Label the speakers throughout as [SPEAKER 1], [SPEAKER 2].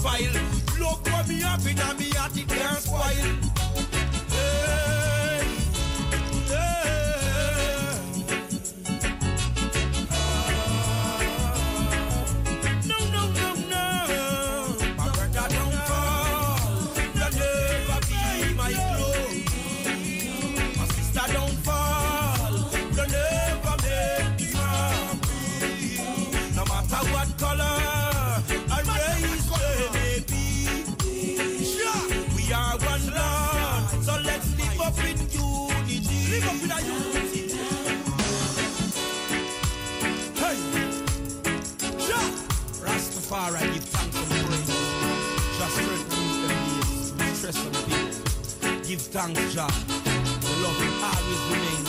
[SPEAKER 1] file. Look what me up in me at it can't spoil. thank Jah. The loving always
[SPEAKER 2] remains.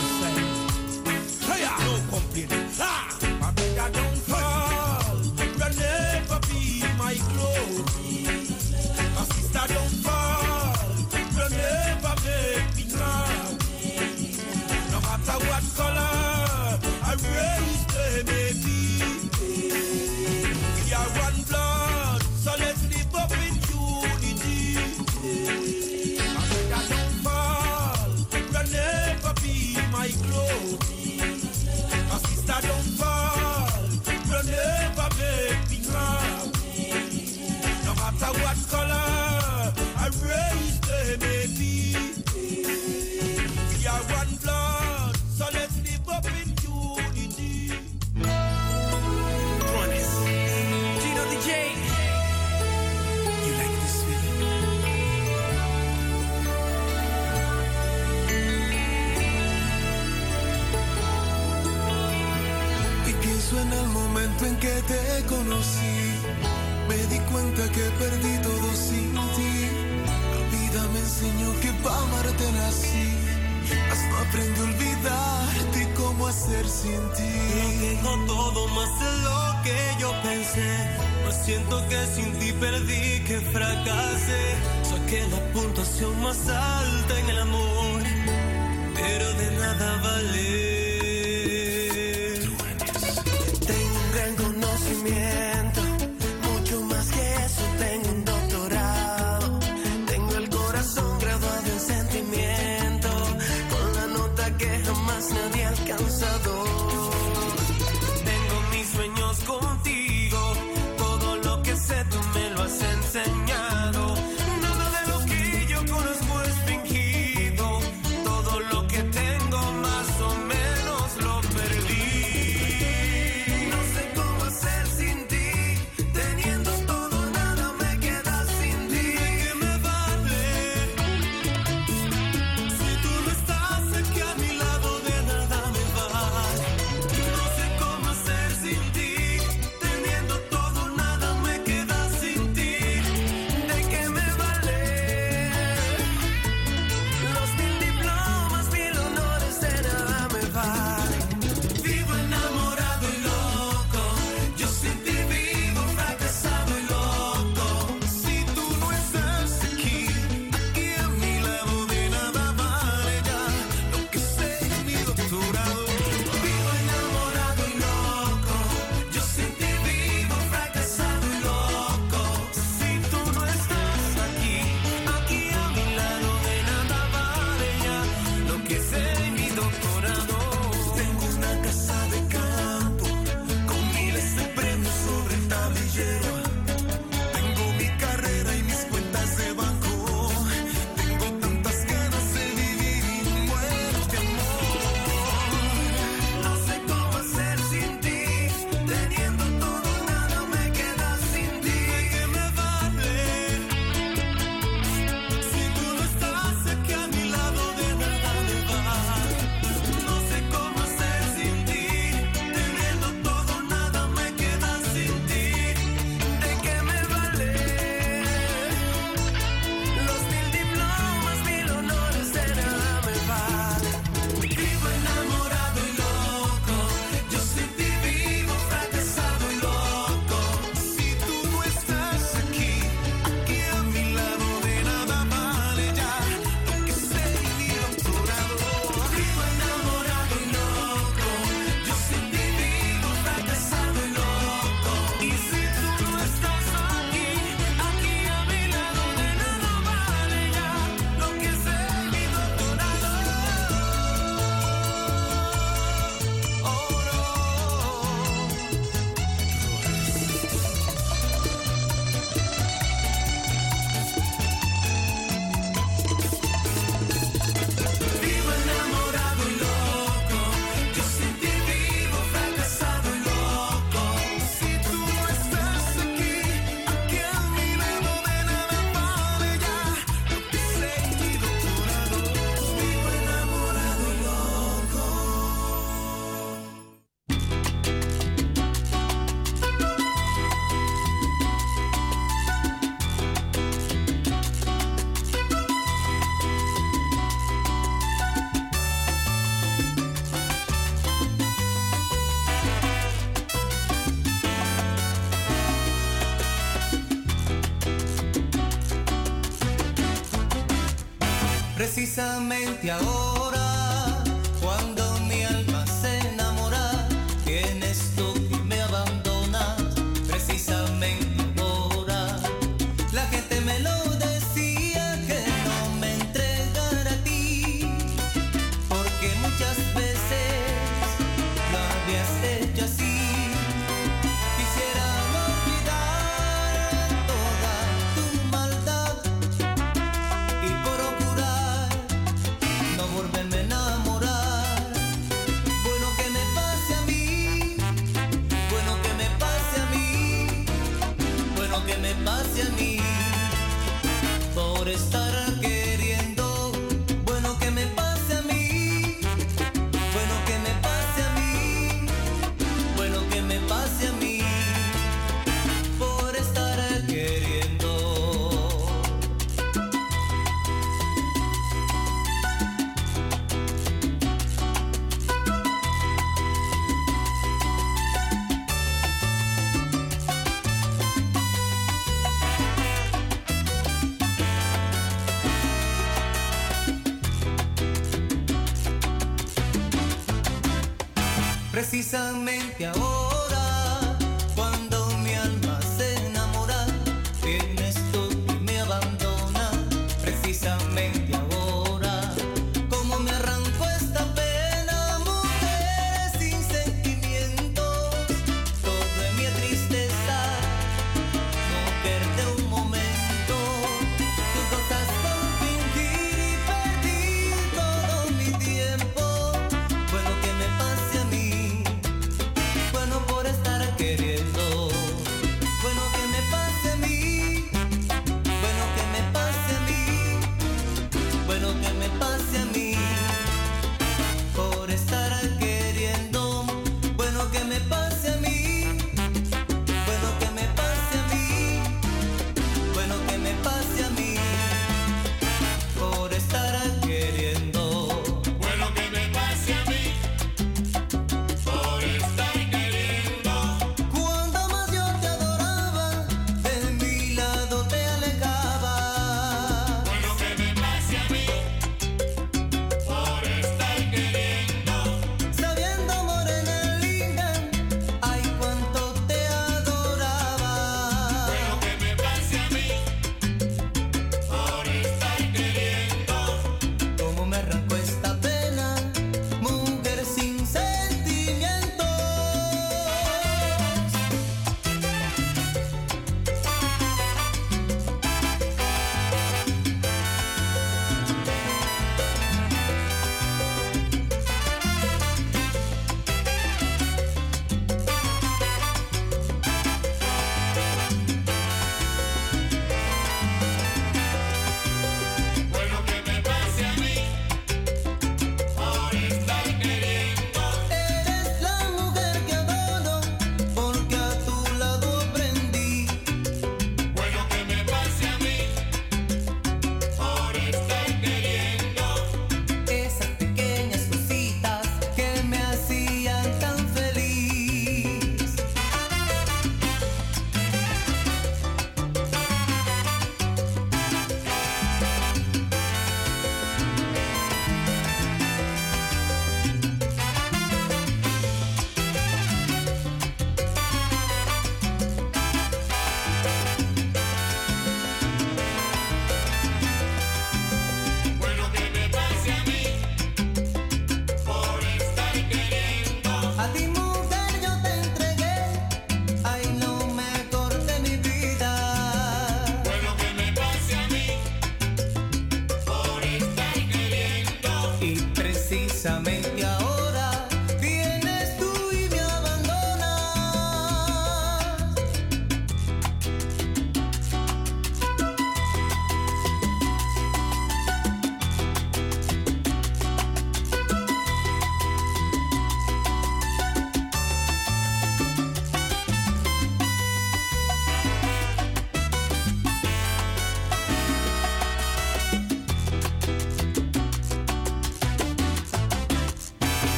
[SPEAKER 3] Precisamente ahora,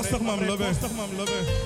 [SPEAKER 3] Bekostig mam lobe. Bekostig mam lobe.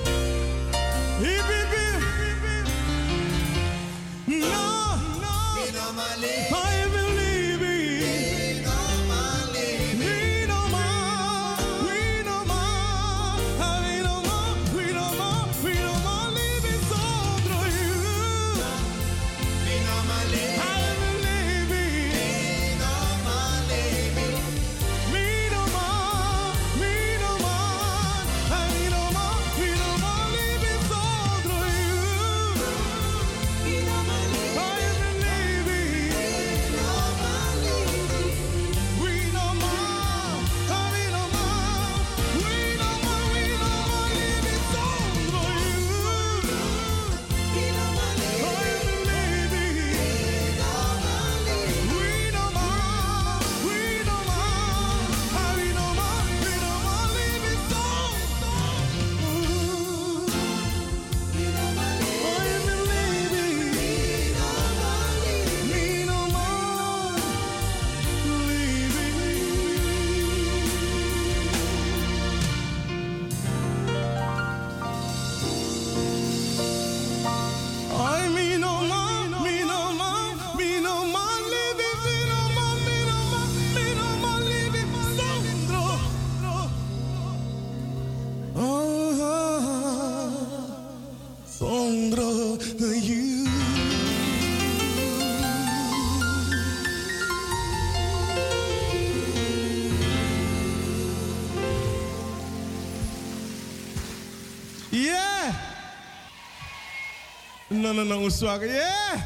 [SPEAKER 3] no, no, no,
[SPEAKER 4] swagger. Yeah.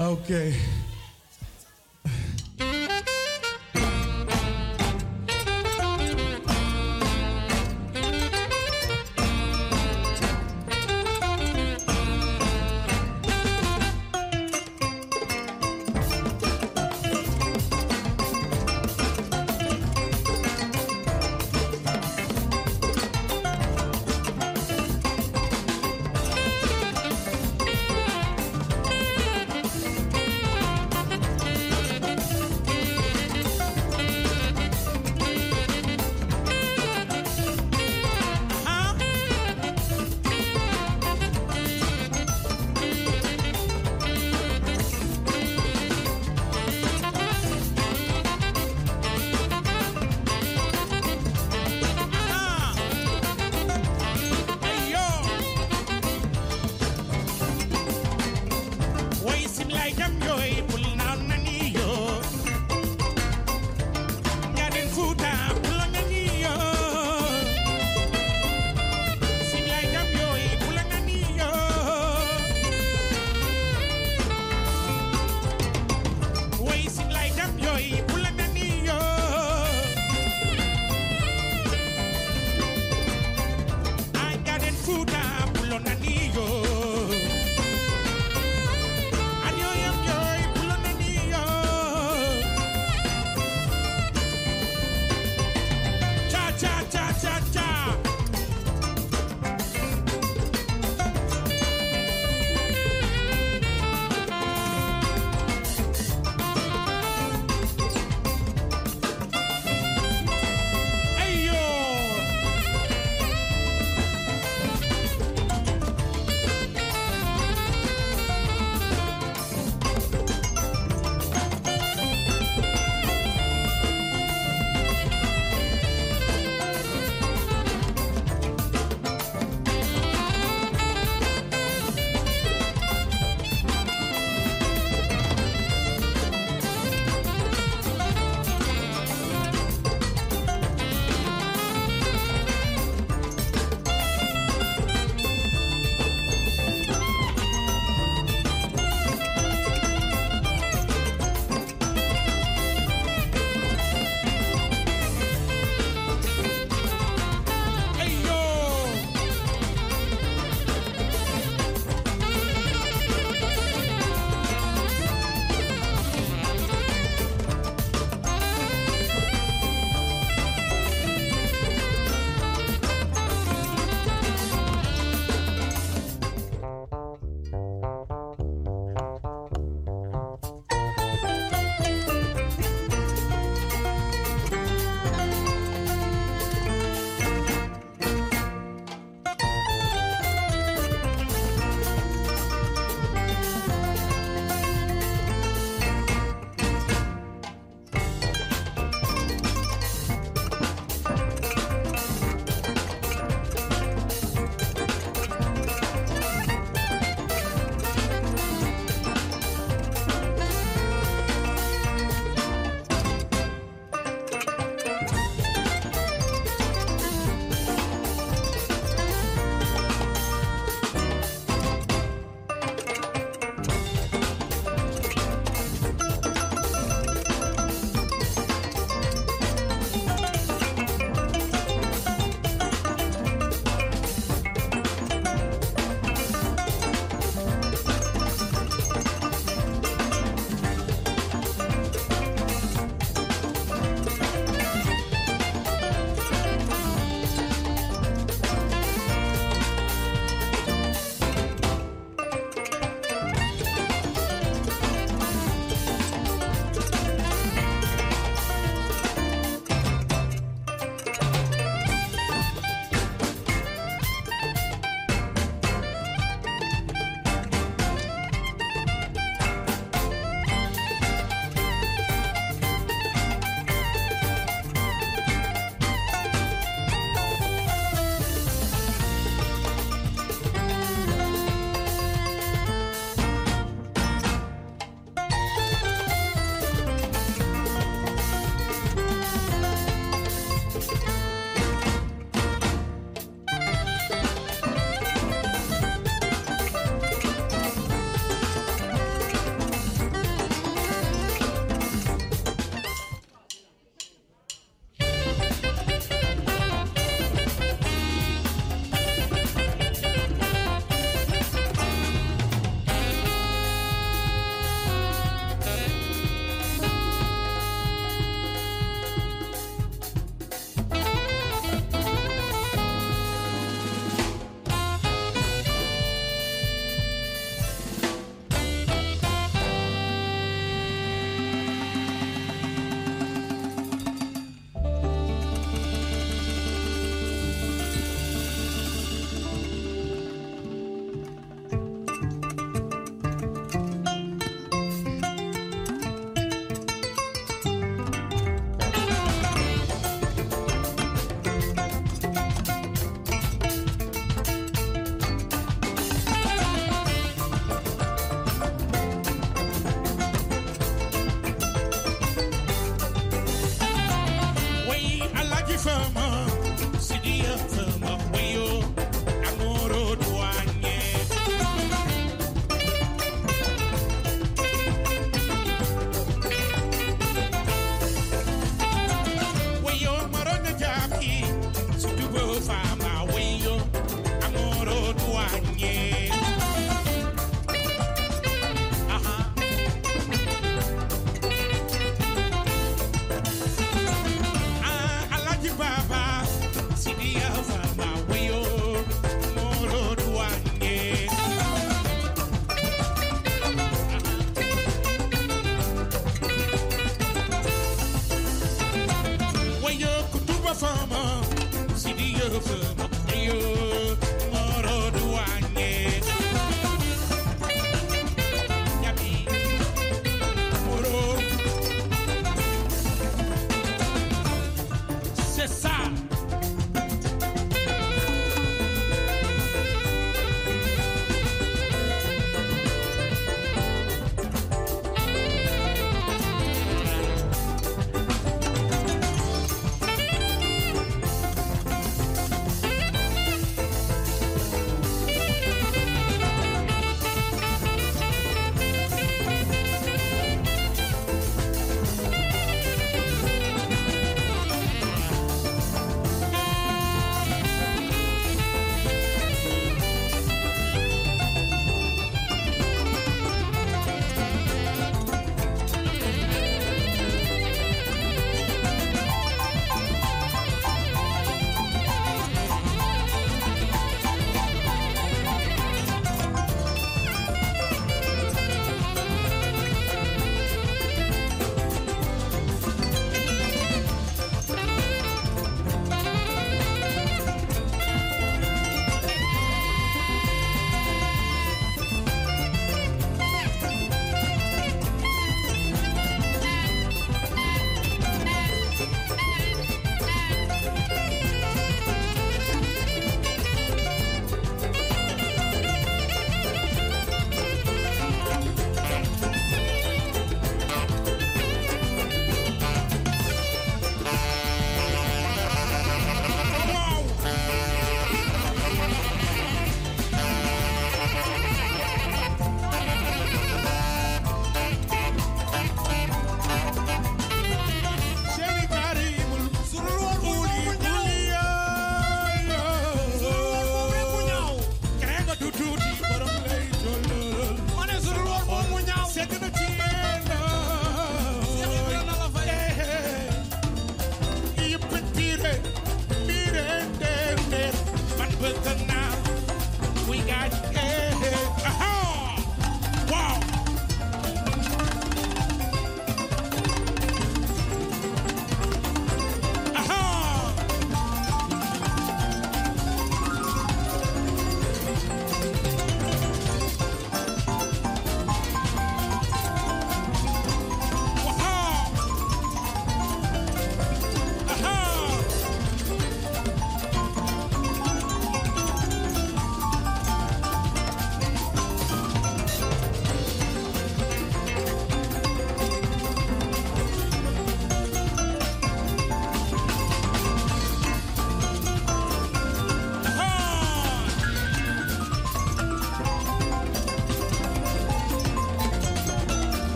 [SPEAKER 5] Okay.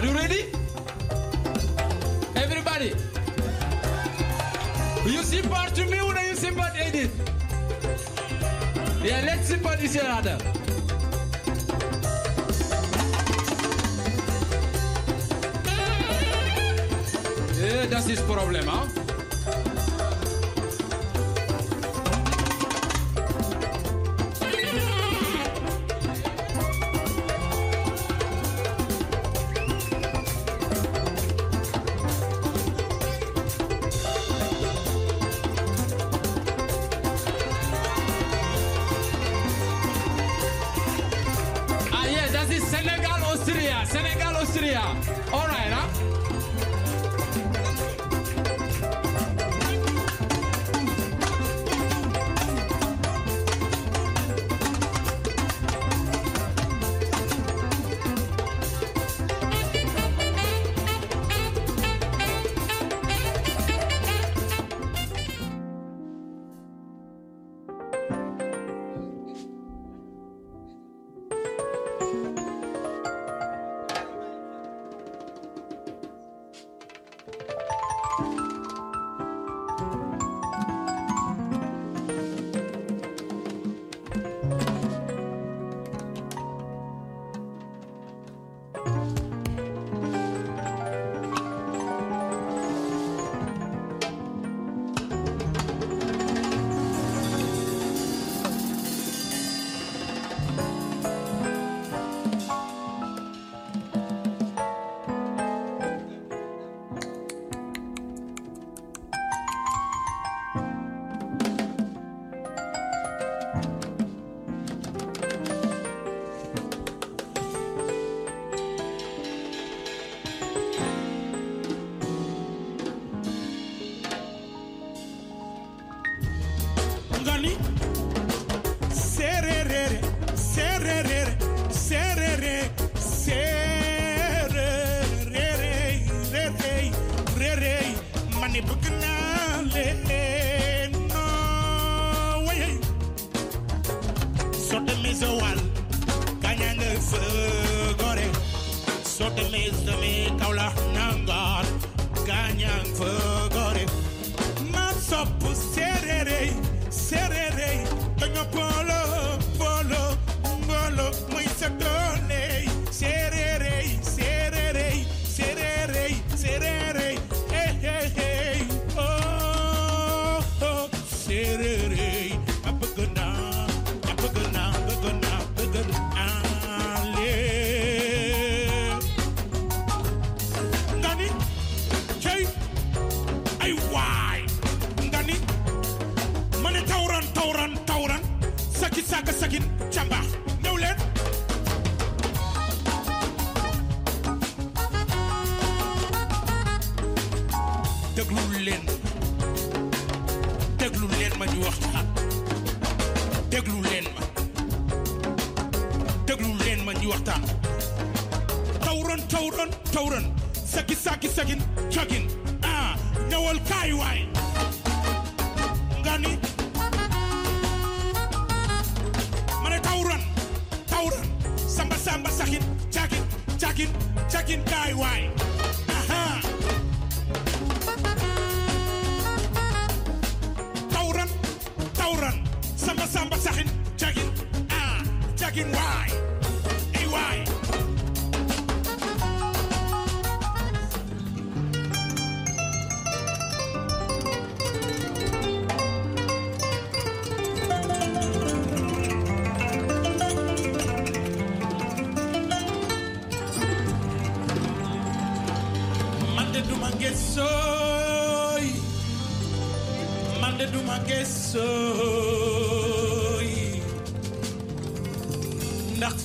[SPEAKER 5] Are you ready? Everybody. You
[SPEAKER 6] support me or you support Edith? Yeah, let's part each other. Yeah,
[SPEAKER 5] eh, that's his Problem, huh?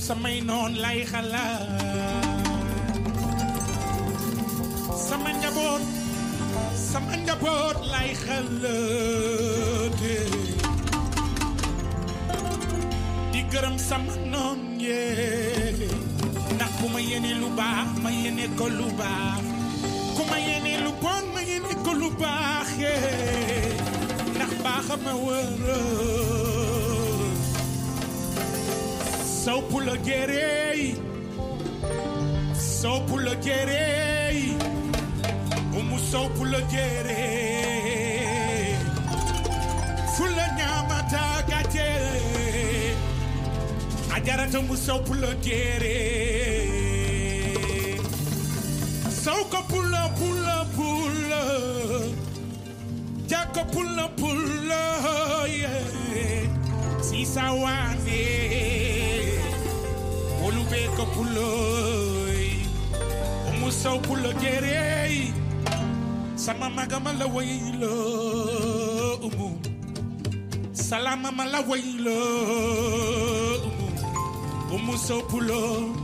[SPEAKER 5] samay noon lay xalaat. Guerrei, sou pour le Guerrei, Umu sou pour le Guerrei, Fula Nyamata Gatere, Ajarata Umu sou pour le Guerrei, Sauka Pula Pula Pula, Jaka Pula Pula, yeah. Sisa Wane olubeka puloi umusau pulo gerei sama magamala wailo umu. Salama mala wailo umu. Umusau pulo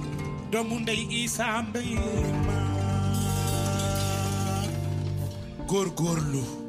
[SPEAKER 5] domundai isa
[SPEAKER 7] mbema gorgorlu.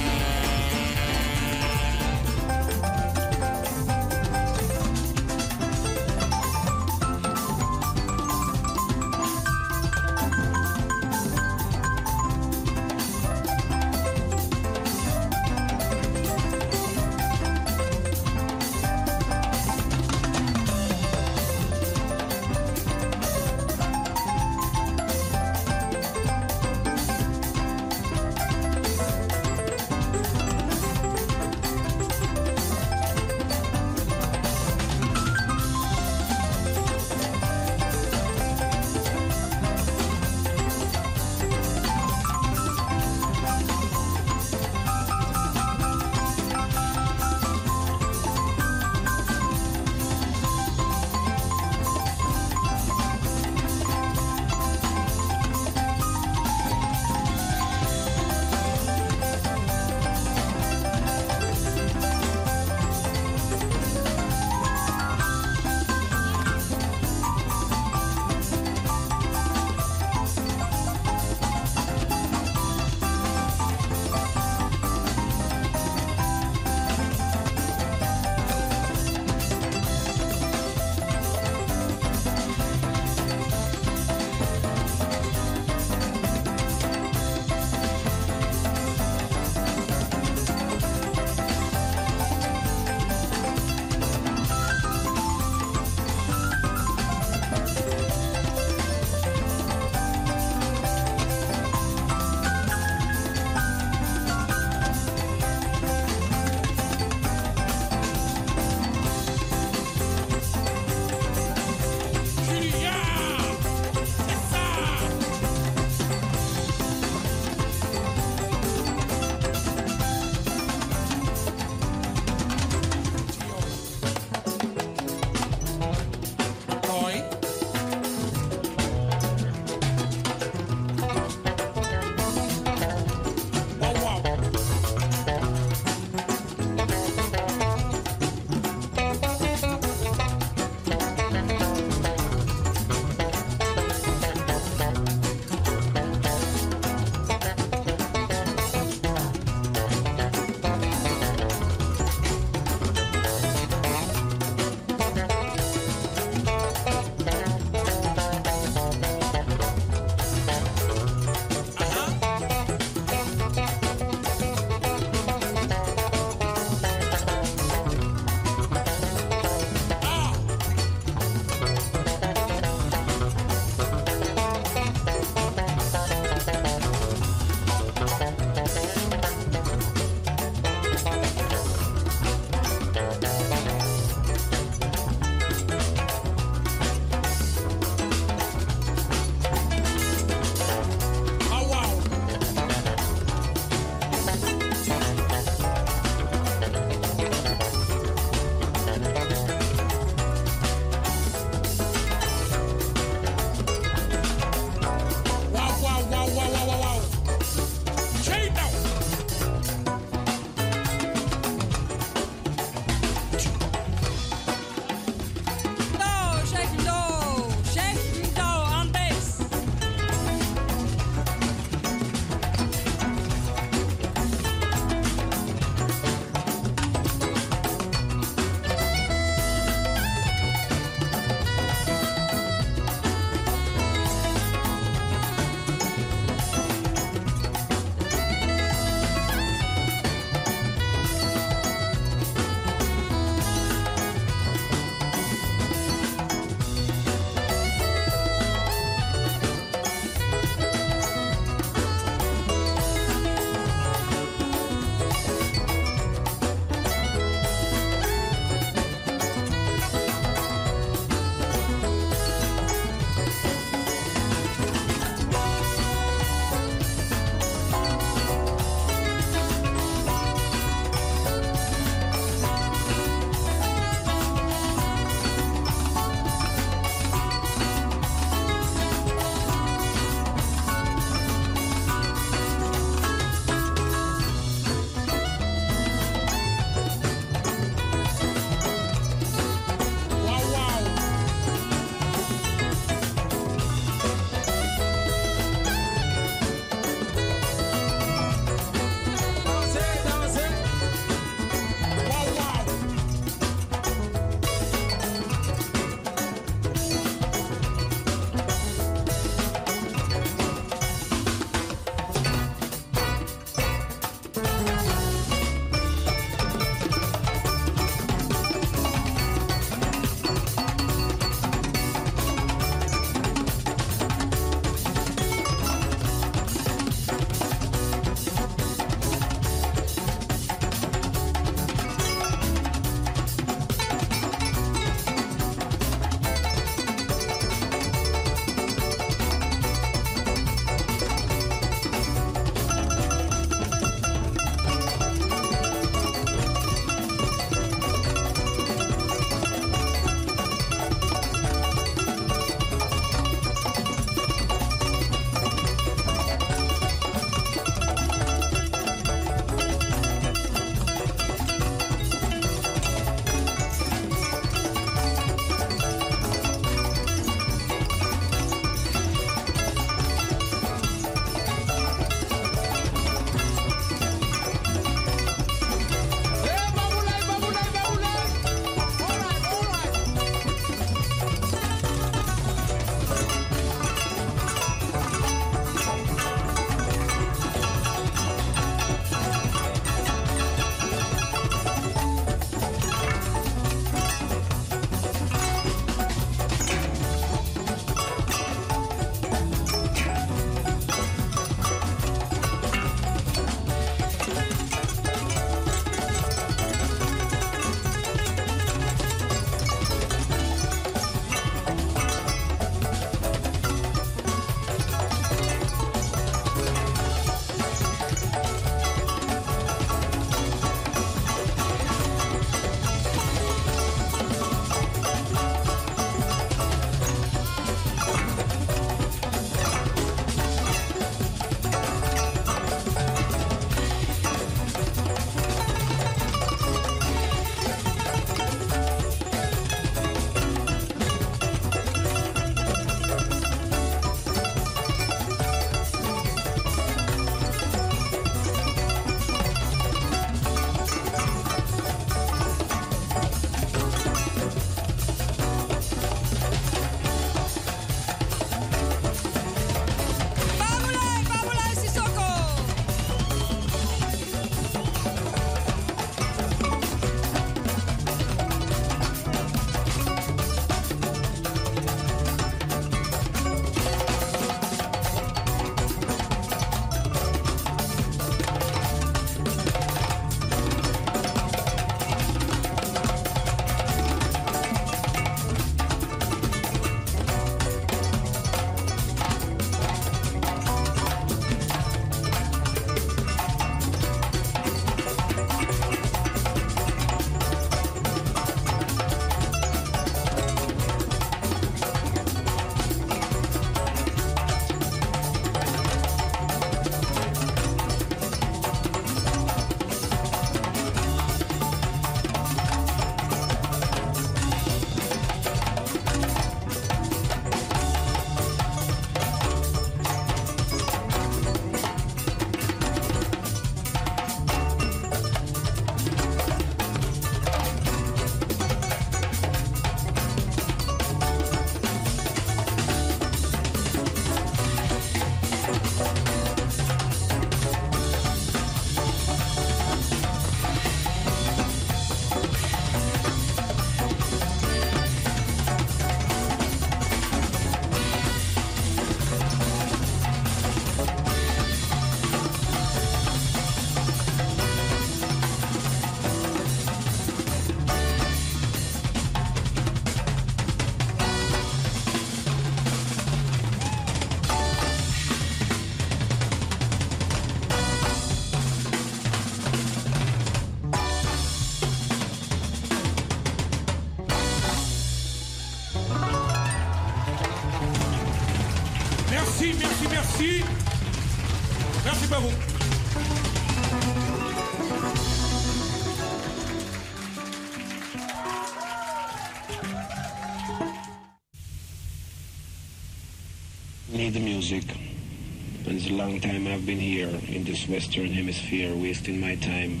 [SPEAKER 7] long time I've been here in this Western Hemisphere, wasting my time.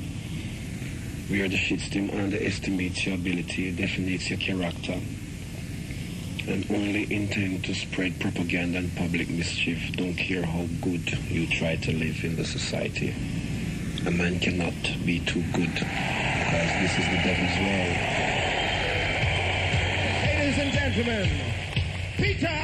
[SPEAKER 7] Where the system underestimates your ability, defines your character, and only intend to spread propaganda and public mischief, don't care how good you try to live in the society. A man cannot be too good, because this is the devil's world.
[SPEAKER 8] Ladies and gentlemen, Peter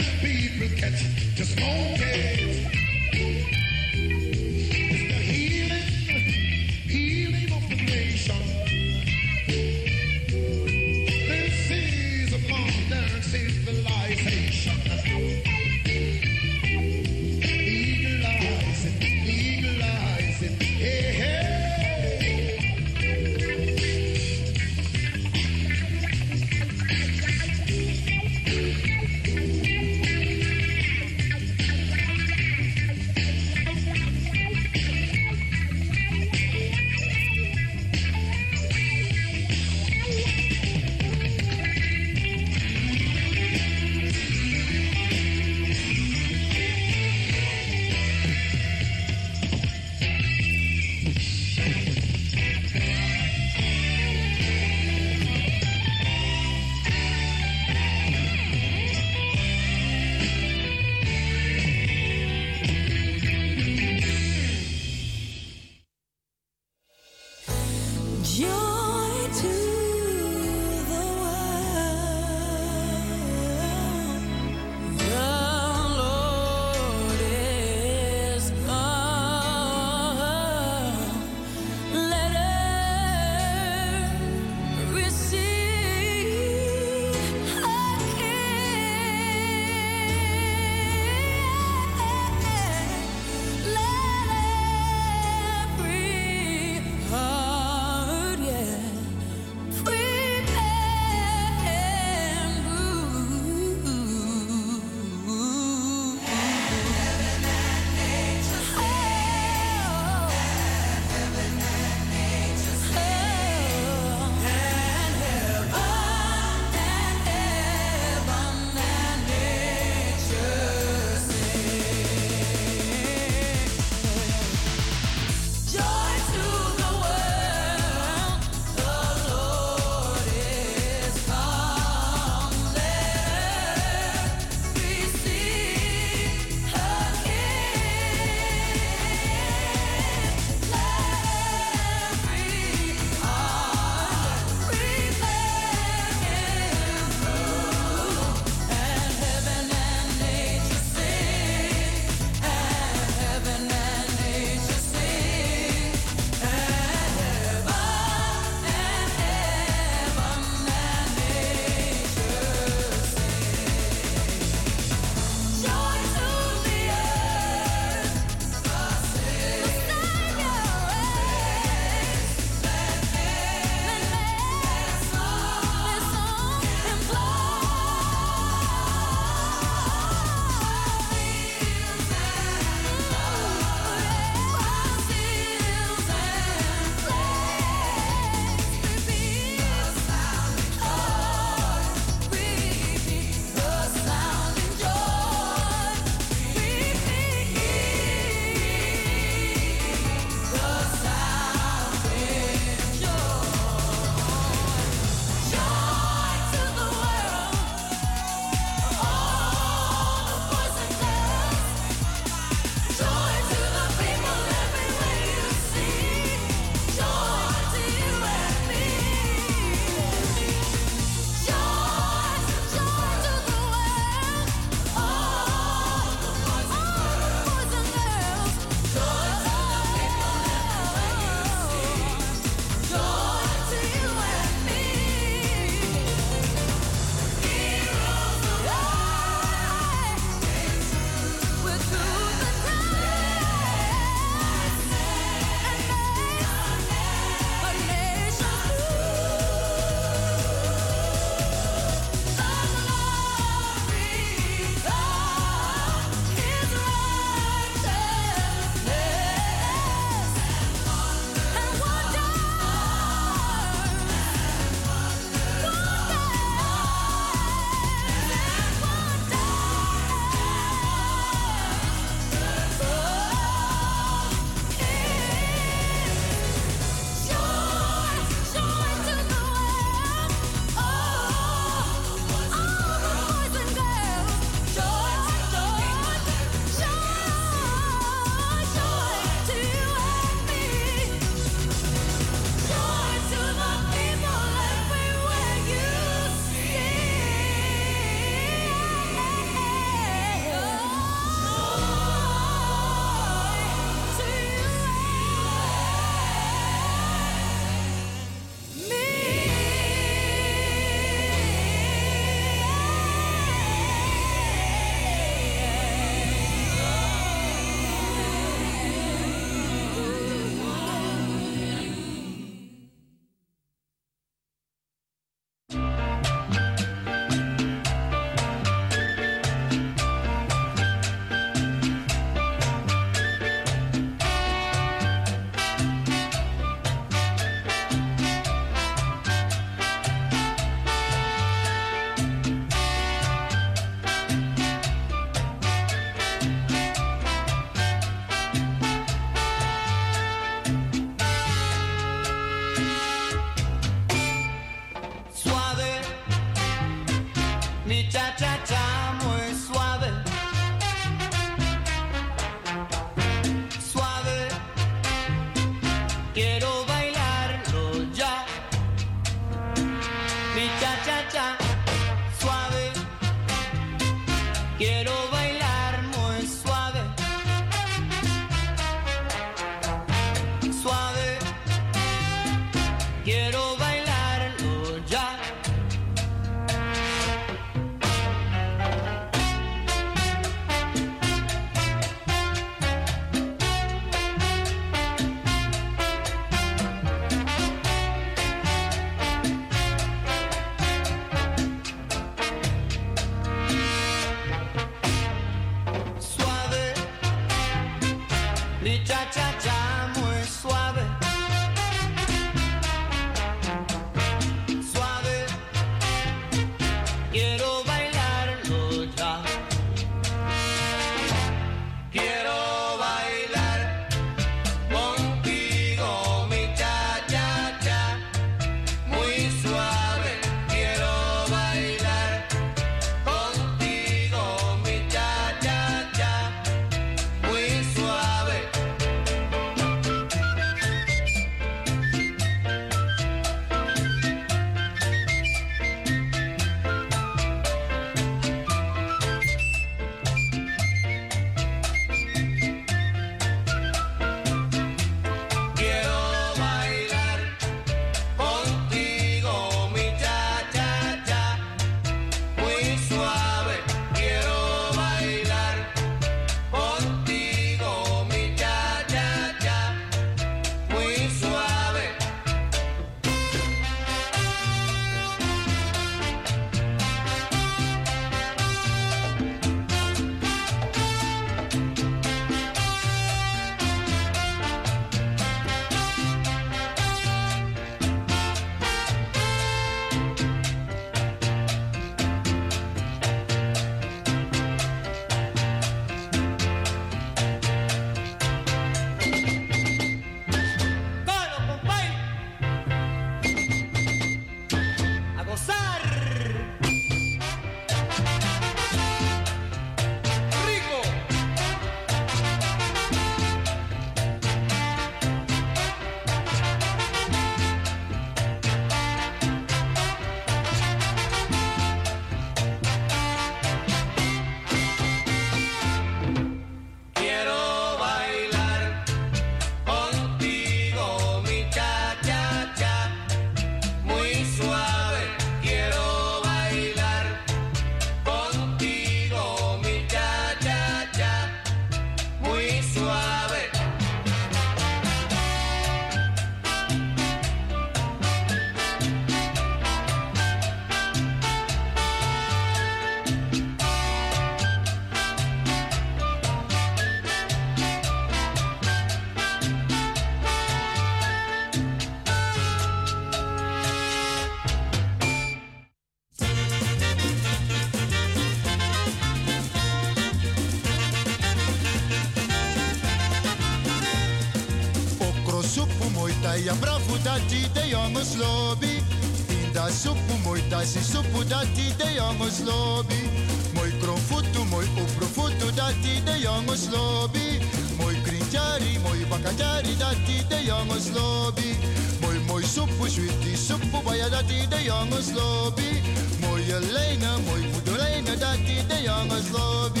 [SPEAKER 9] dati de jongens lobby. Pinda soepu mooi tasi soepu dati de jongens lobby. Mooi kronfoto mooi oprofoto dati de jongens lobby. Mooi krinjari mooi bakajari dati de jongens lobby. Mooi mooi soepu sweetie soepu baya dati de jongens lobby. Mooie lijnen mooi voederlijnen dati de jongens lobby.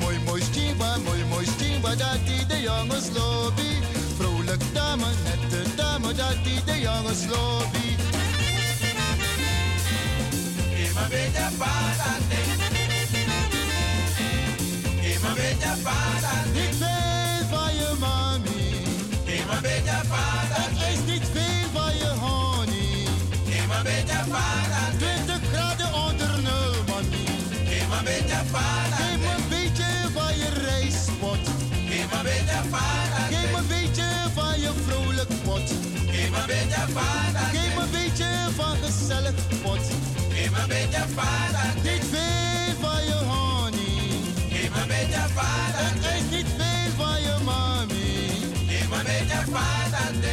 [SPEAKER 9] Mooi mooi stimba, mooi mooi stimba, dat die de jongens Vrolijk dame, nette dame, dat die de jongens lobby.
[SPEAKER 10] Ima bella pasate. Ima bella pasate.
[SPEAKER 9] Ik veel van je mami.
[SPEAKER 10] Ima bella pasate.
[SPEAKER 9] Het is niet veel van je honey.
[SPEAKER 10] Ima bella pasate.
[SPEAKER 9] 20 graden onder nul, mami.
[SPEAKER 10] Ima bella pasate.
[SPEAKER 9] Geef me een beetje van je rijstpot.
[SPEAKER 10] Ima bella pasate.
[SPEAKER 9] Geef me een beetje van je vrolijk pot.
[SPEAKER 10] Ima bella pasate.
[SPEAKER 9] Geef me een beetje van gezellig pot.
[SPEAKER 10] Ima bella pasate.
[SPEAKER 9] Niet veel van je honey.
[SPEAKER 10] Ima bella pasate.
[SPEAKER 9] Het is niet veel van je mami.
[SPEAKER 10] Ima bella pasate.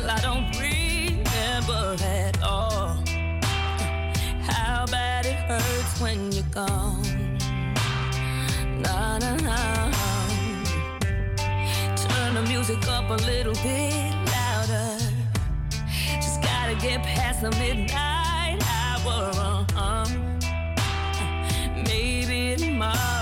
[SPEAKER 11] till I don't remember at all how bad it hurts when you're gone. Nah, nah, nah. Turn the music up a little bit louder. Just gotta get past the midnight hour. Uh-uh. Maybe tomorrow.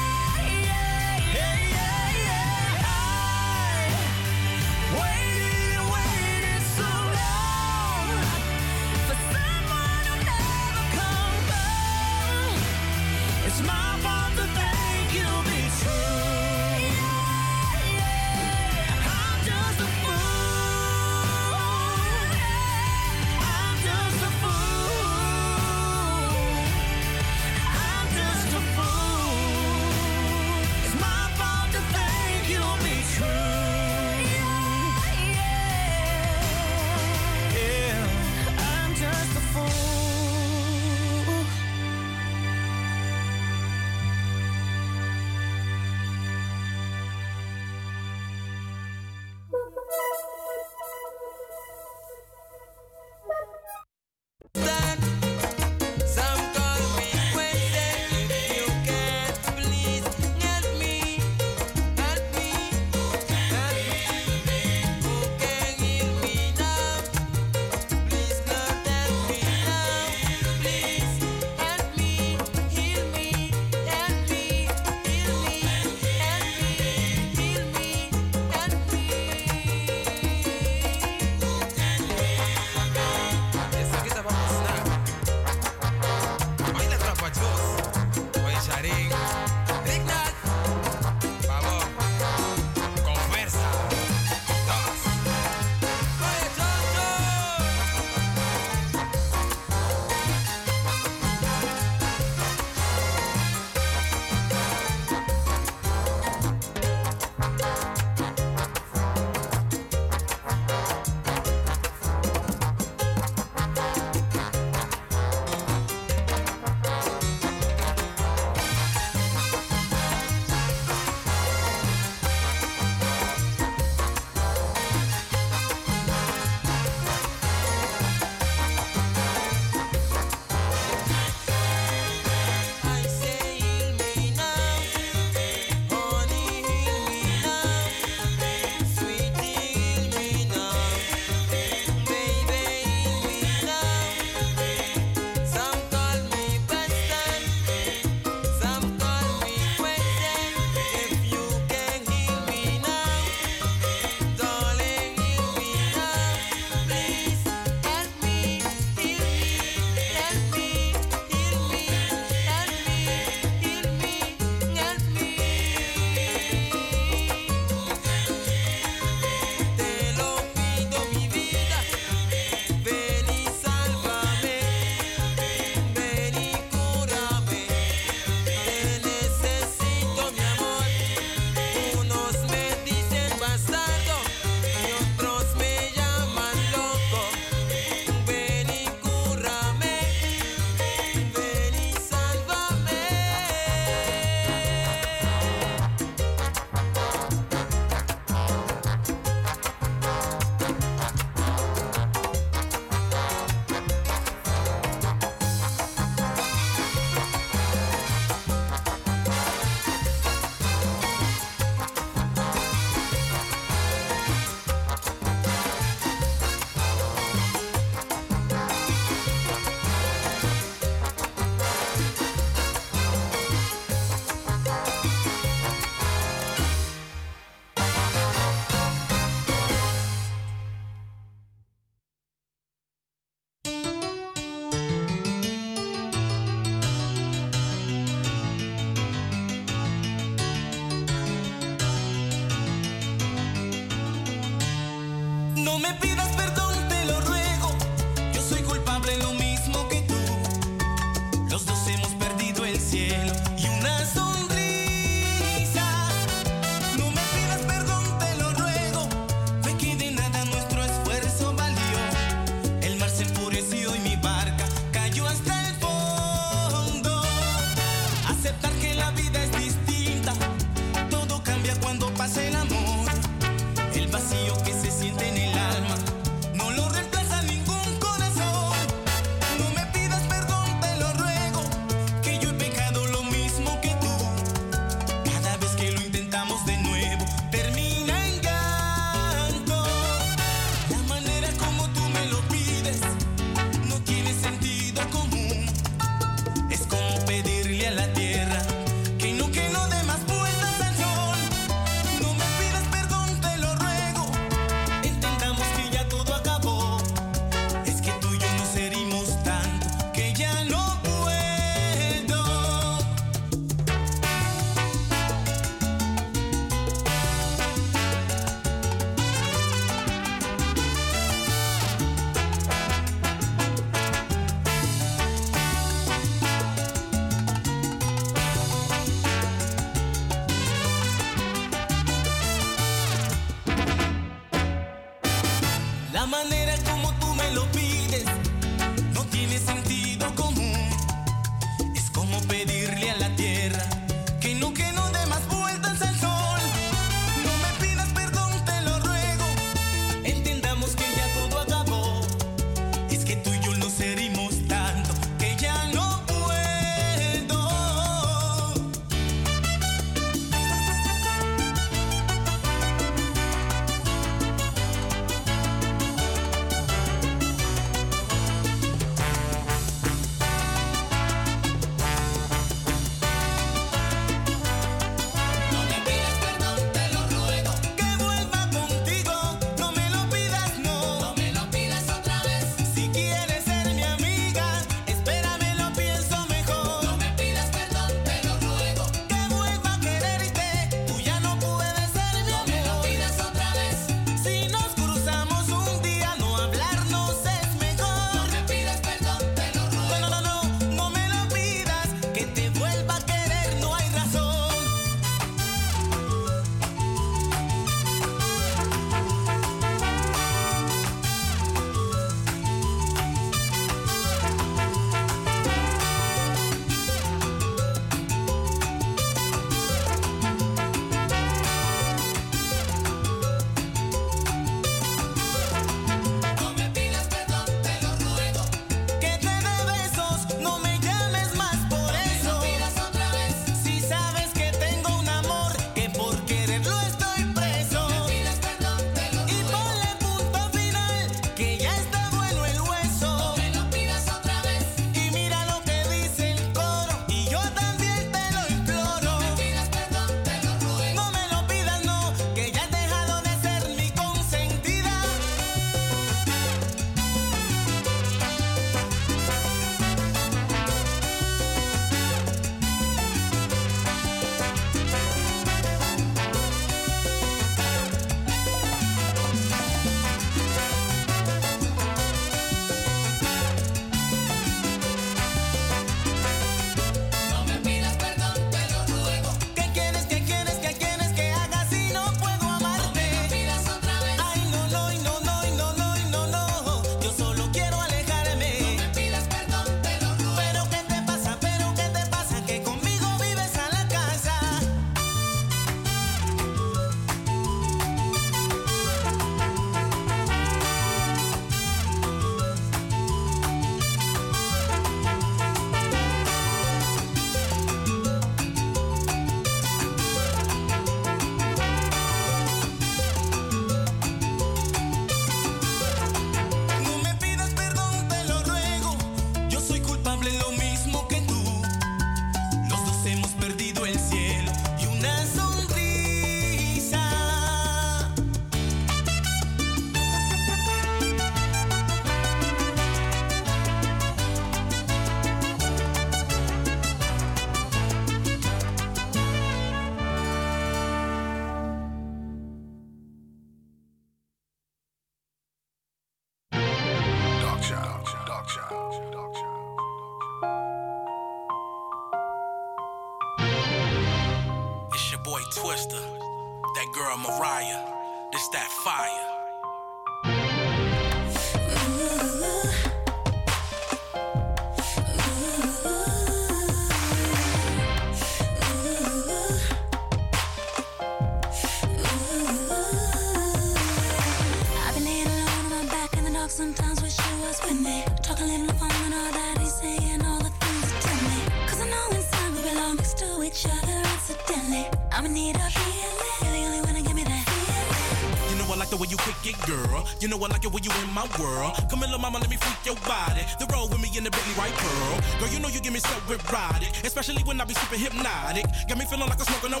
[SPEAKER 12] Accidentally. I'ma need a feeling. You're the only one to give me that feeling.
[SPEAKER 13] You know I like the way you kick it, girl. You know I like it when you in my world. Come here, little mama, let me freak your body. The road with me in the Bentley right, pearl. Girl, you know you give me so erotic, especially when I be super hypnotic. Got me feeling like I'm smoking no.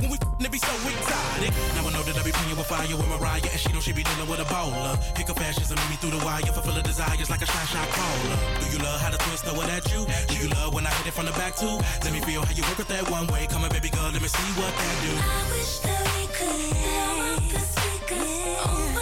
[SPEAKER 13] When we f***ing, it be so exotic. Now I know that I be playing with fire with Mariah, and she know she be dealing with a bowler. Pick up fashions and meet me through the wire, fulfill her desires like a shot shot caller. Do you love how the twist throw it at you? Do you love when I hit it from the back too? Let me feel how you work with that one way. Come on, baby girl, let me see what that do.
[SPEAKER 12] I wish that we could blow up the speakers over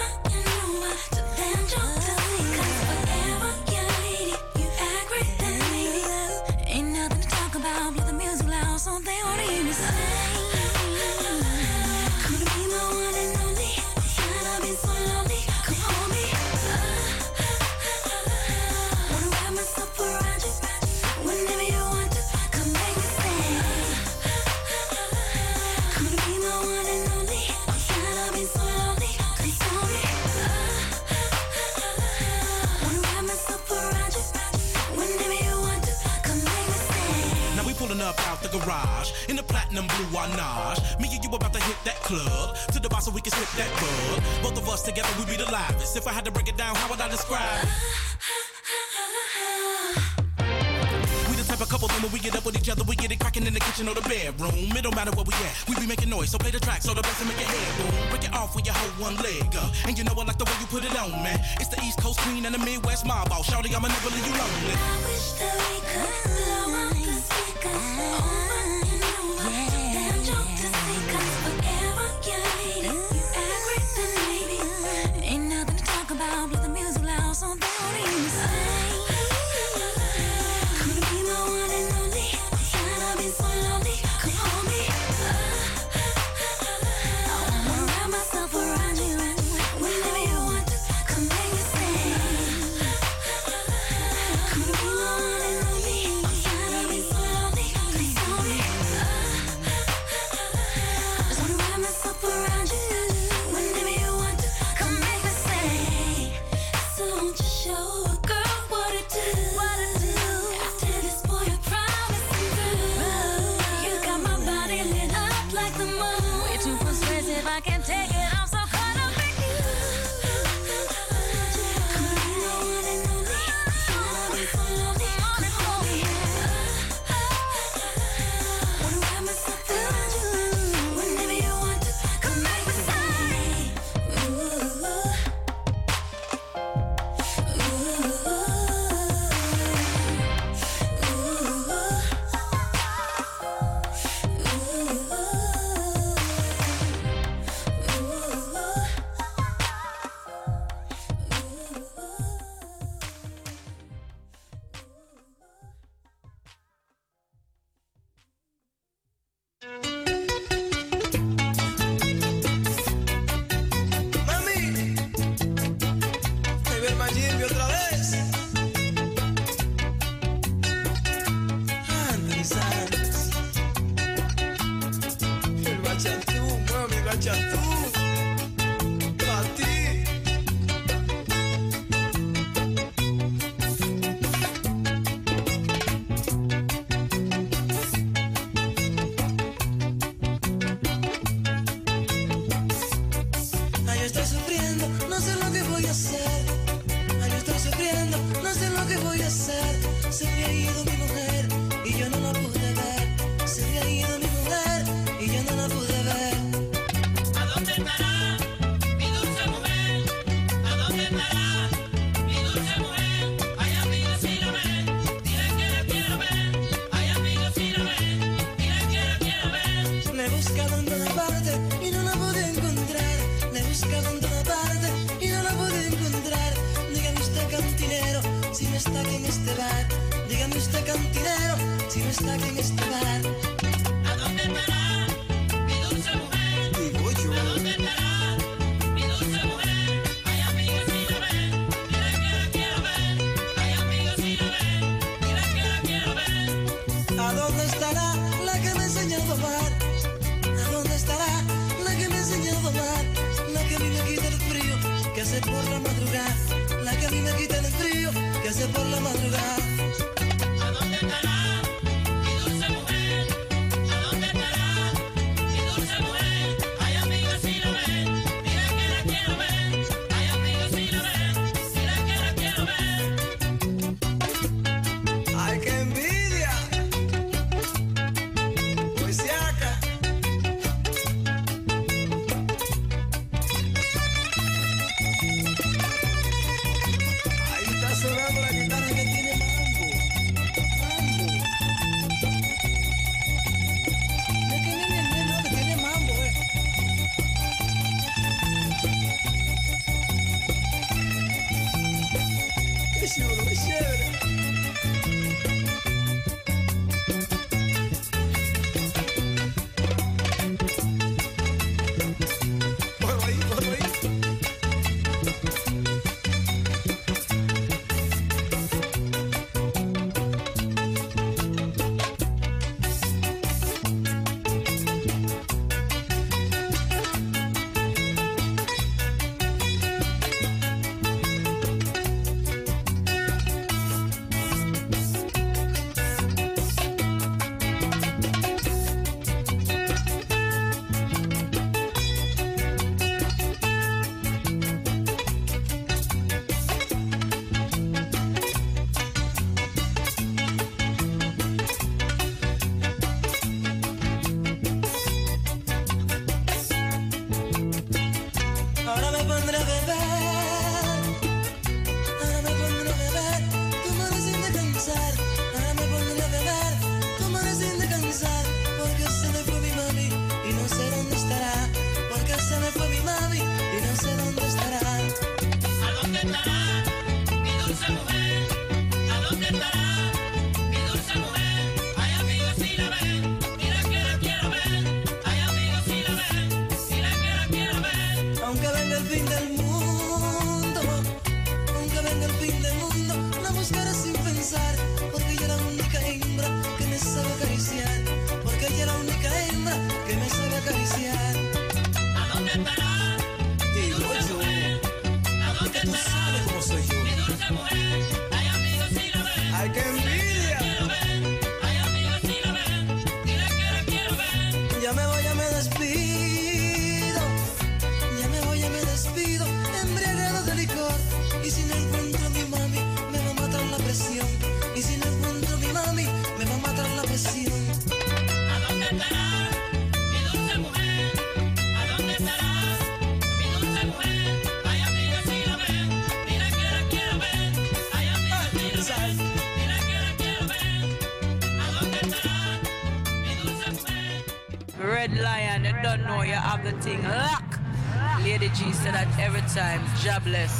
[SPEAKER 13] garage in the platinum blue Wanage. Me and you about to hit that club to the bar so we can slip that bug. Both of us together, we be the livest. If I had to break it down, how would I describe it? We the type of couple when we get up with each other, we get it cracking in the kitchen or the bedroom. It don't matter where we at, we be making noise. So play the track so the bass and make your head boom. Break it off when you hold one leg up, and you know I like the way you put it on, man. It's the East Coast Queen and the Midwest mob boss. Shawty, I'ma never leave you lonely.
[SPEAKER 12] I wish that we could blow up the speakers
[SPEAKER 11] thing lock. Lady G said that every time, jobless. Jobless,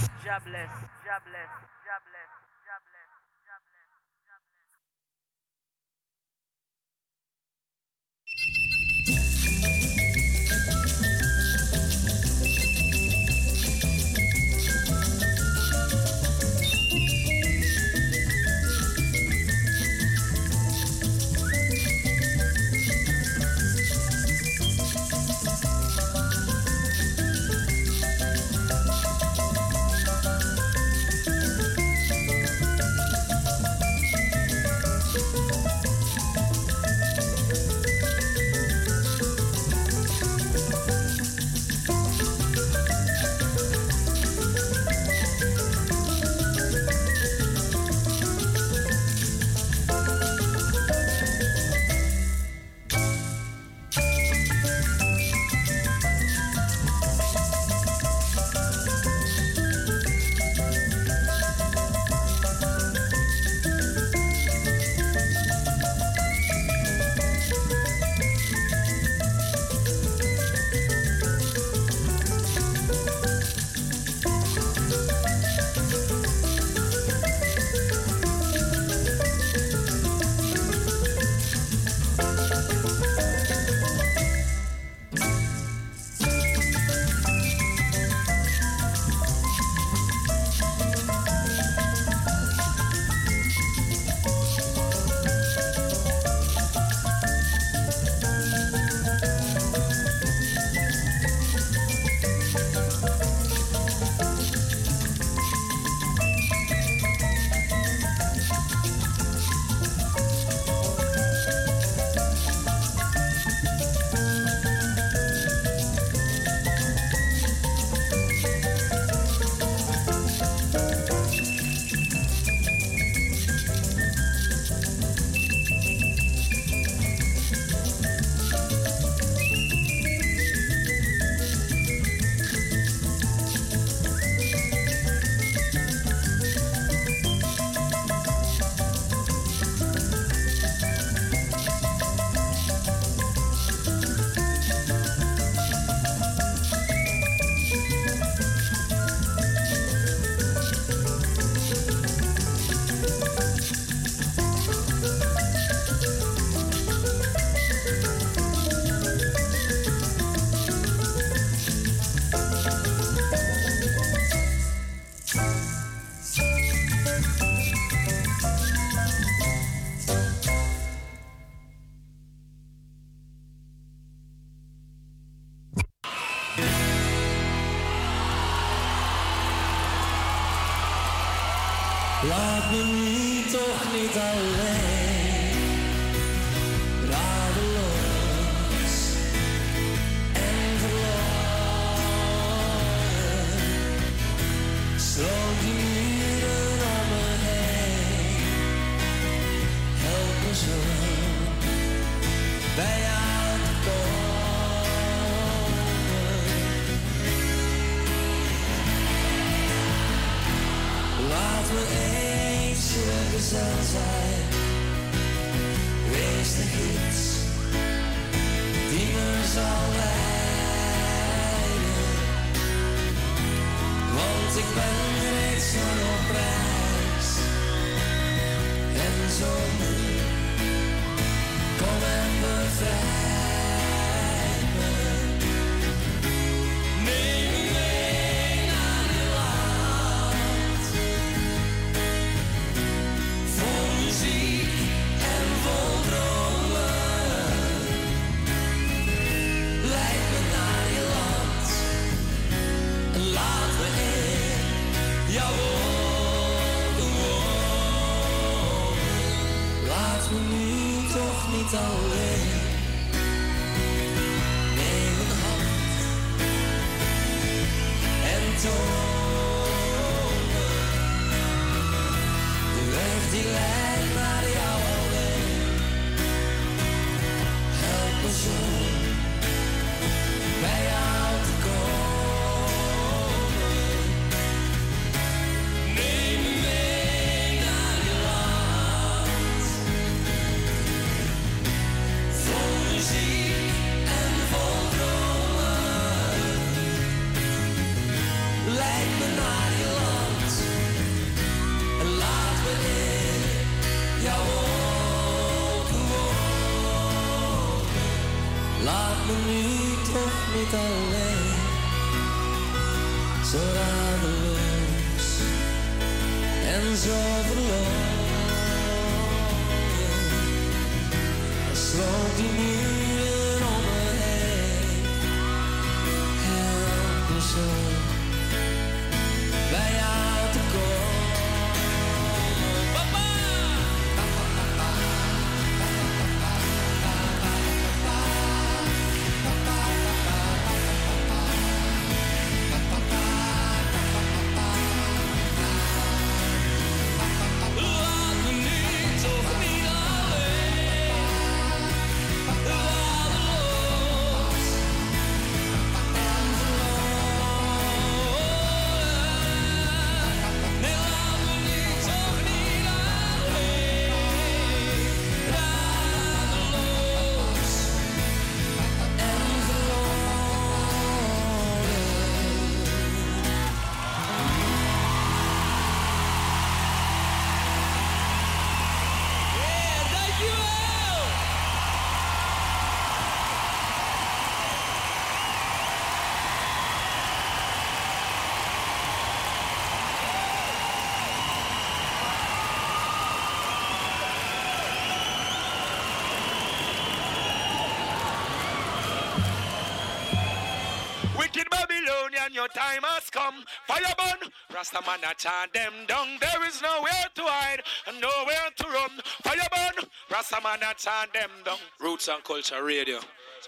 [SPEAKER 14] and your time has come. Fire burn, Rastaman a chant them down. There is nowhere to hide and nowhere to run. Fire burn, Rastaman a chant them down.
[SPEAKER 15] Roots and Culture Radio.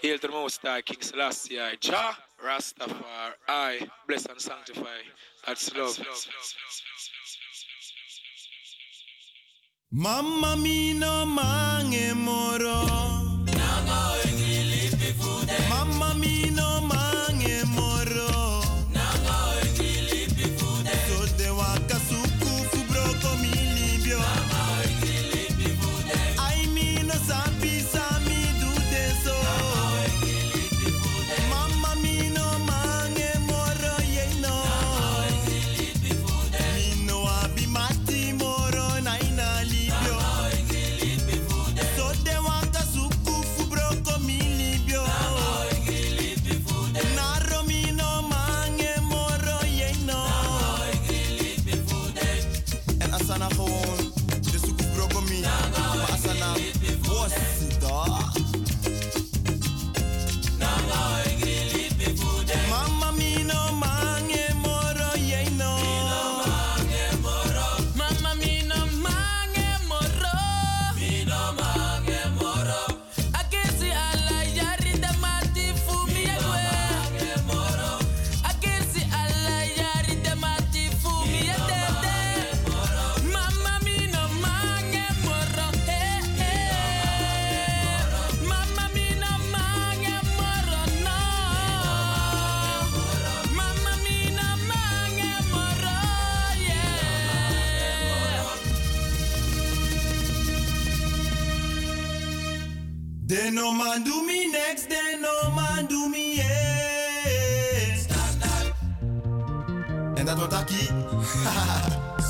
[SPEAKER 15] Hail to the Most High King Selassie I. Jah Rastafari I. Bless and sanctify. That's love.
[SPEAKER 9] Mamma no mange moro. Mamma mia, mange man do me next, then no man do me yeah. Standard. En dat wordt akkie.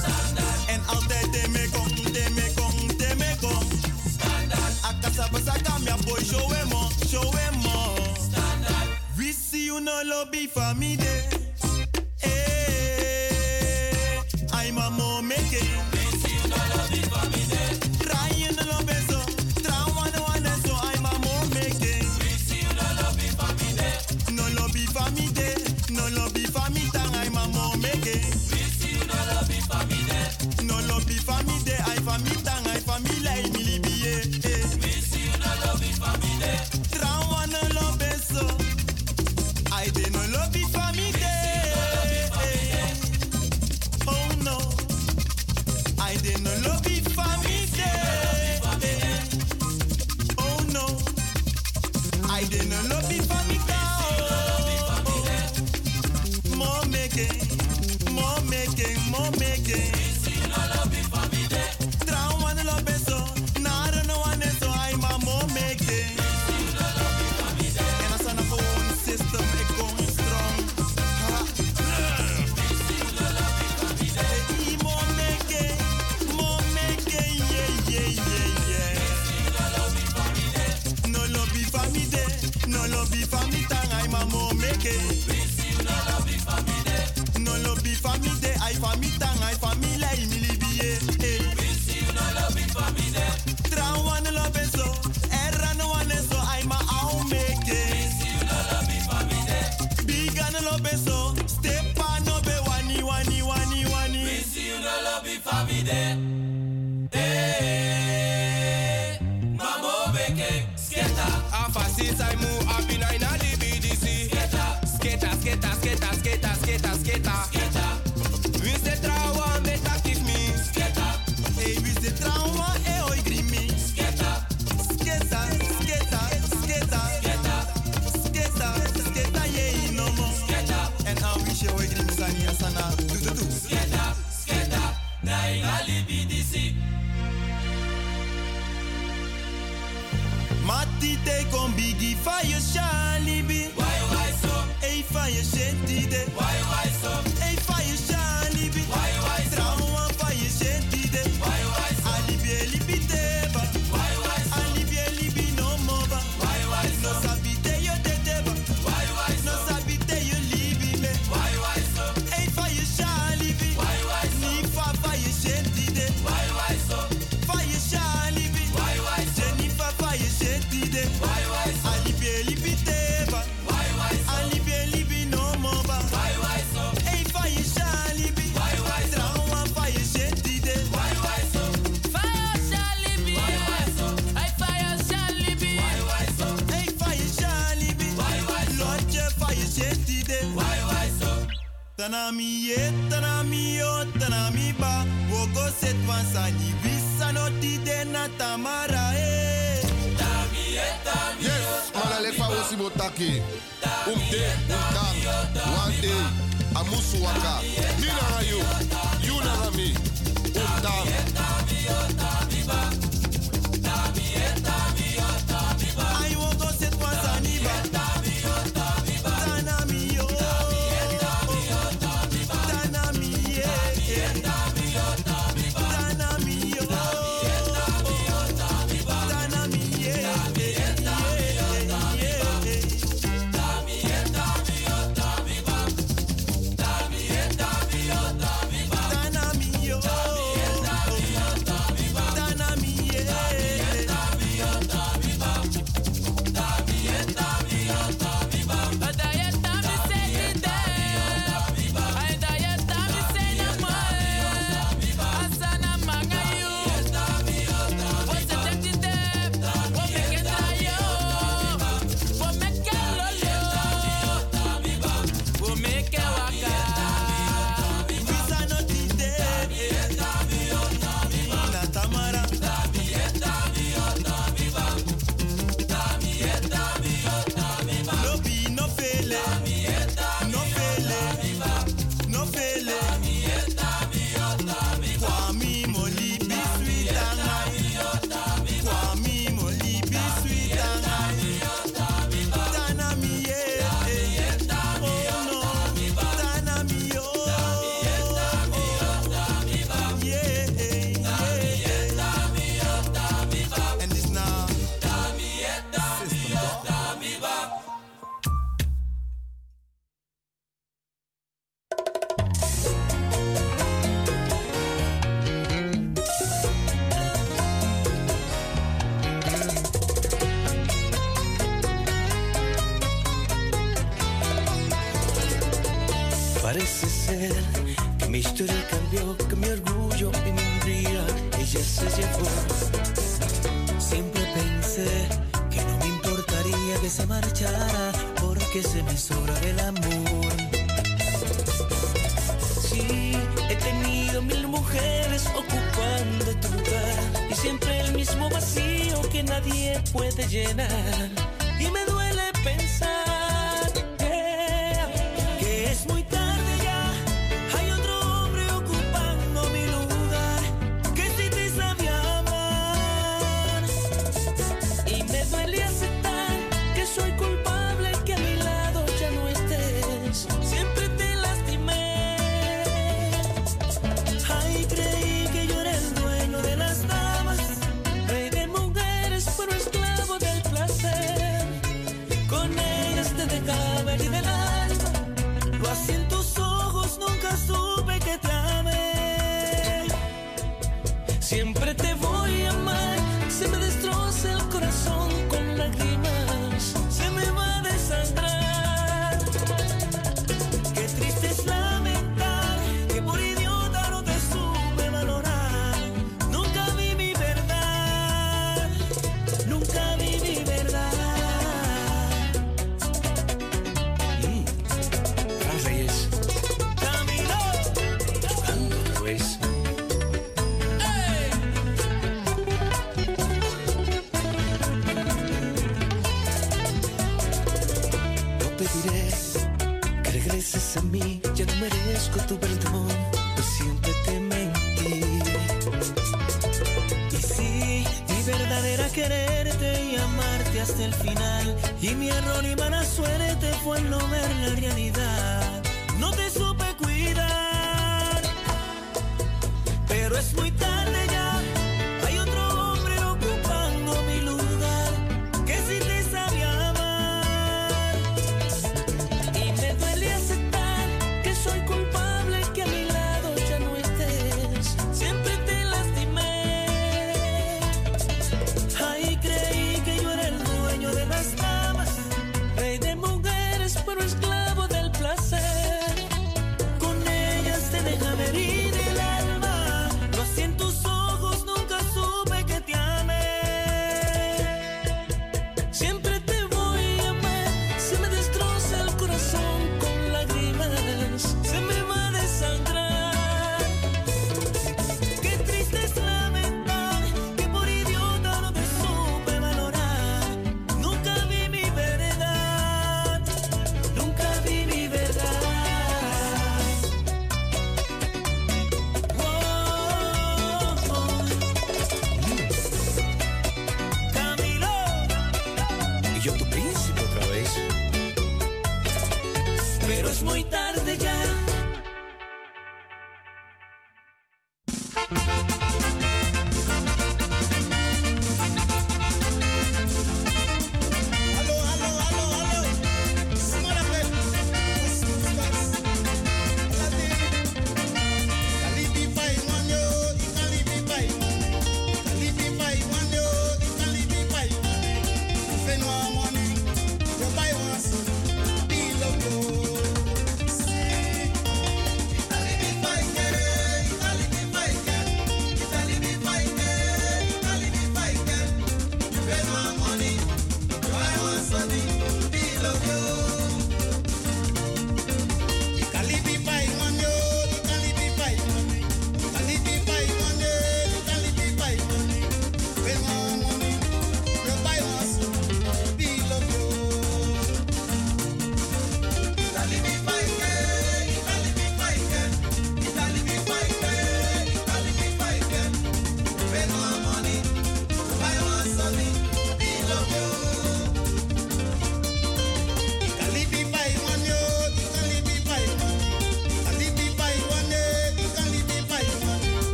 [SPEAKER 9] Standaard. En altijd temekong, temekong, Standard Standaard. Akasabasaka, mia boy, show him on, show em on. We see you no lobby for me there.
[SPEAKER 16] so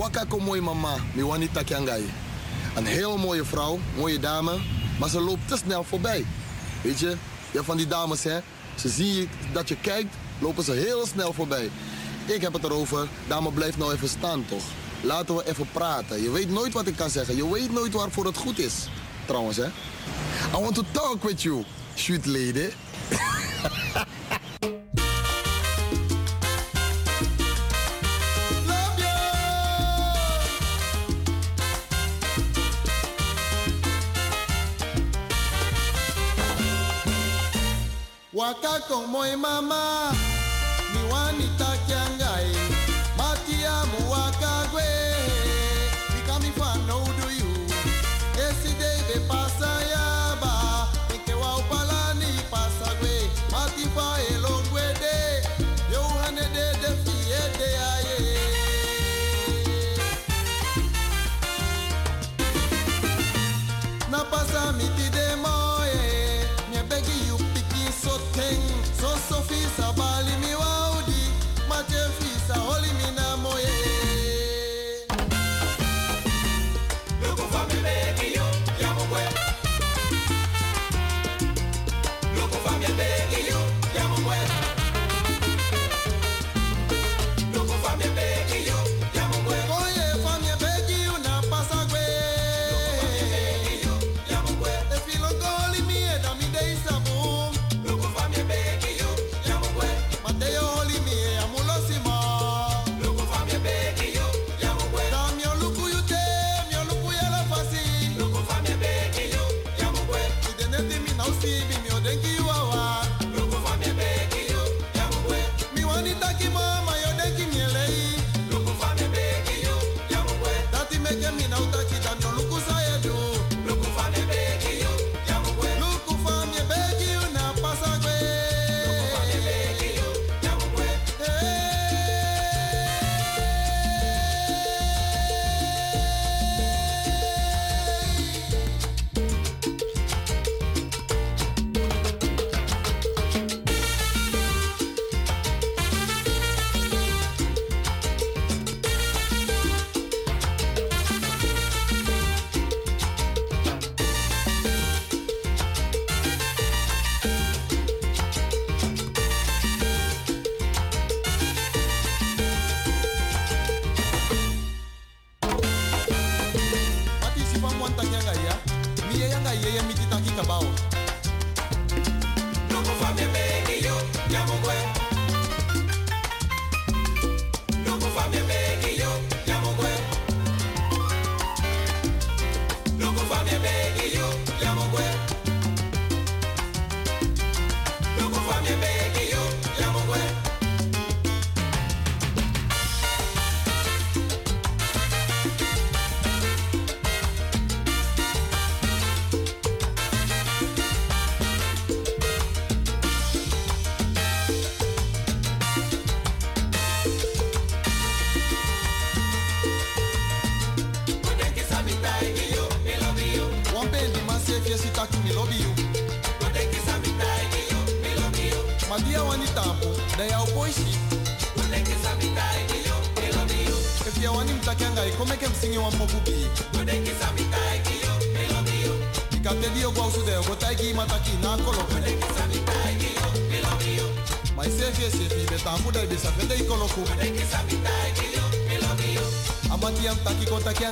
[SPEAKER 17] Wakako mooie mama, mi Wanita Kyangai. Een heel mooie vrouw, mooie dame, maar ze loopt te snel voorbij. Weet je, ja, van die dames hè, ze zien dat je kijkt, lopen ze heel snel voorbij. Ik heb het erover, dame blijf nou even staan toch. Laten we even praten. Je weet nooit wat ik kan zeggen. Je weet nooit waarvoor het goed is. Trouwens hè. I want to talk with you, shoot lady.
[SPEAKER 9] My mama.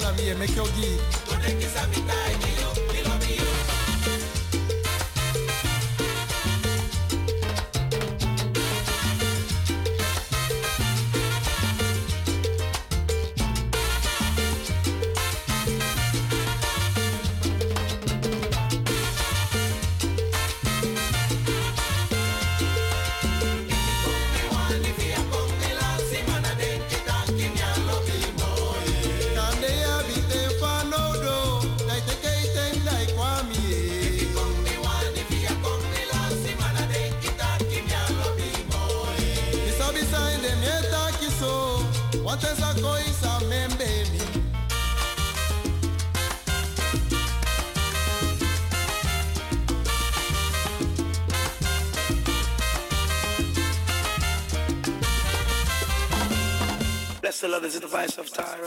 [SPEAKER 9] la
[SPEAKER 18] vie, mais qui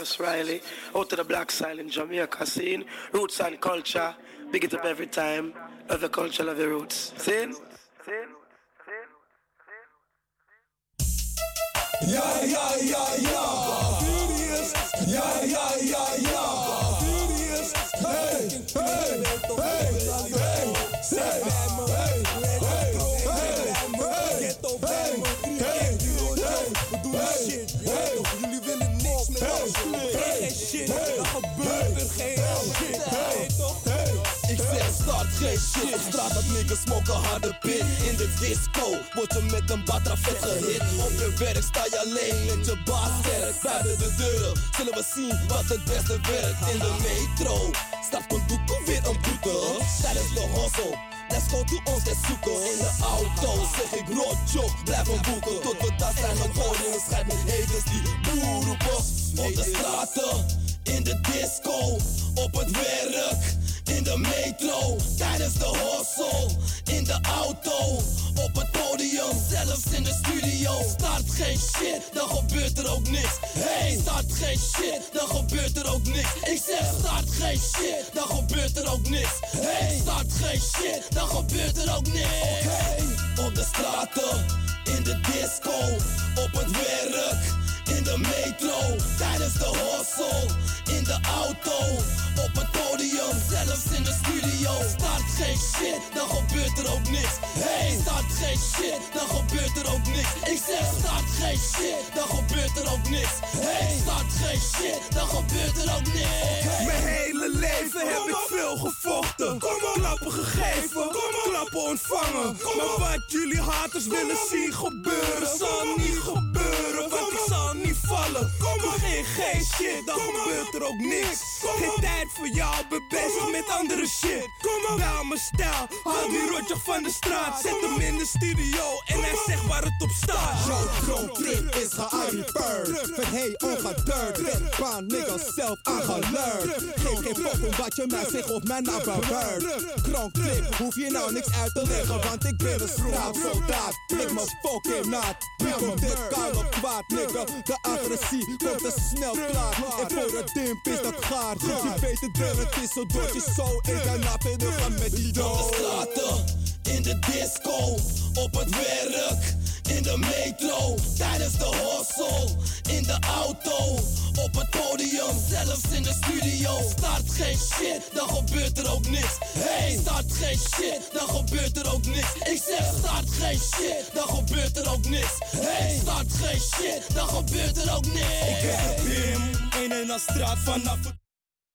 [SPEAKER 18] of Tyrus Riley. Out to the black side in Jamaica scene. Roots and culture. Big it up every time. Love the culture, love the roots. Sing?
[SPEAKER 19] Op straat dat niggas smoken harde pit In de disco word je met een batra vet gehit. Op je werk sta je alleen met je baas sterk Buiten de deuren zullen we zien wat het beste werkt. In de metro staat Kondoeko weer een boete. Tijdens de hustle. Let's go to ons te zoeken. In de auto zeg ik rotjo Blijf een boeken. Tot we dat zijn geworden In een schijt met haters die boer Op de straten In de disco Op het werk in de metro, tijdens de hustle, in de auto, op het podium, zelfs in de studio. Start geen shit, dan gebeurt er ook niks. Hey, start geen shit, dan gebeurt er ook niks. Ik zeg start geen shit, dan gebeurt er ook niks. Hey, start geen shit, dan gebeurt er ook niks. Oké, op de straten, in de disco, op het werk, in de metro, tijdens de hustle, in de auto, op het podium, zelfs in de studio. Start geen shit, dan gebeurt er ook niks. Hey, start geen shit, dan gebeurt er ook niks. Ik zeg start geen shit, dan gebeurt er ook niks. Hey, start geen shit, dan gebeurt er ook niks.
[SPEAKER 20] Mijn hele leven heb ik veel gevochten. Klappen gegeven, klappen ontvangen. Maar wat jullie haters willen zien gebeuren, zal niet gebeuren. Want ik zal niet vallen. Begin geen shit, dan gebeurt er ook niks. Geen tijd voor jou, ben bezig met andere shit. Bel mijn stijl, haal die rotje van de straat. Zet hem in de studio en hij zegt waar het op staat.
[SPEAKER 21] Jouw droomtrip is gearriveerd. Van hey ongedeurd. Red baan, niggas zelf aangeleerd. Geef geen fuck om wat je mij zegt of mijn naam beweert. Kroonklip, hoef je nou niks uit te leggen, want ik ben een straatsoldaat. Blik me fucking naad. Wie komt dit op kwaad, nigga? De agressie komt te snel klaar. En voor het dimp is dat gaar. Je weet het het is zo door je zo. Ga naar binnen gaan met die dood.
[SPEAKER 19] in de disco, op het werk, in de metro, tijdens de hustle, in de auto, op het podium, zelfs in de studio. Start geen shit, dan gebeurt er ook niks. Hey, start geen shit, dan gebeurt er ook niks. Ik zeg start geen shit, dan gebeurt er ook niks. Hey, start geen shit, dan gebeurt er ook niks.
[SPEAKER 20] Ik heb een en een straat vanaf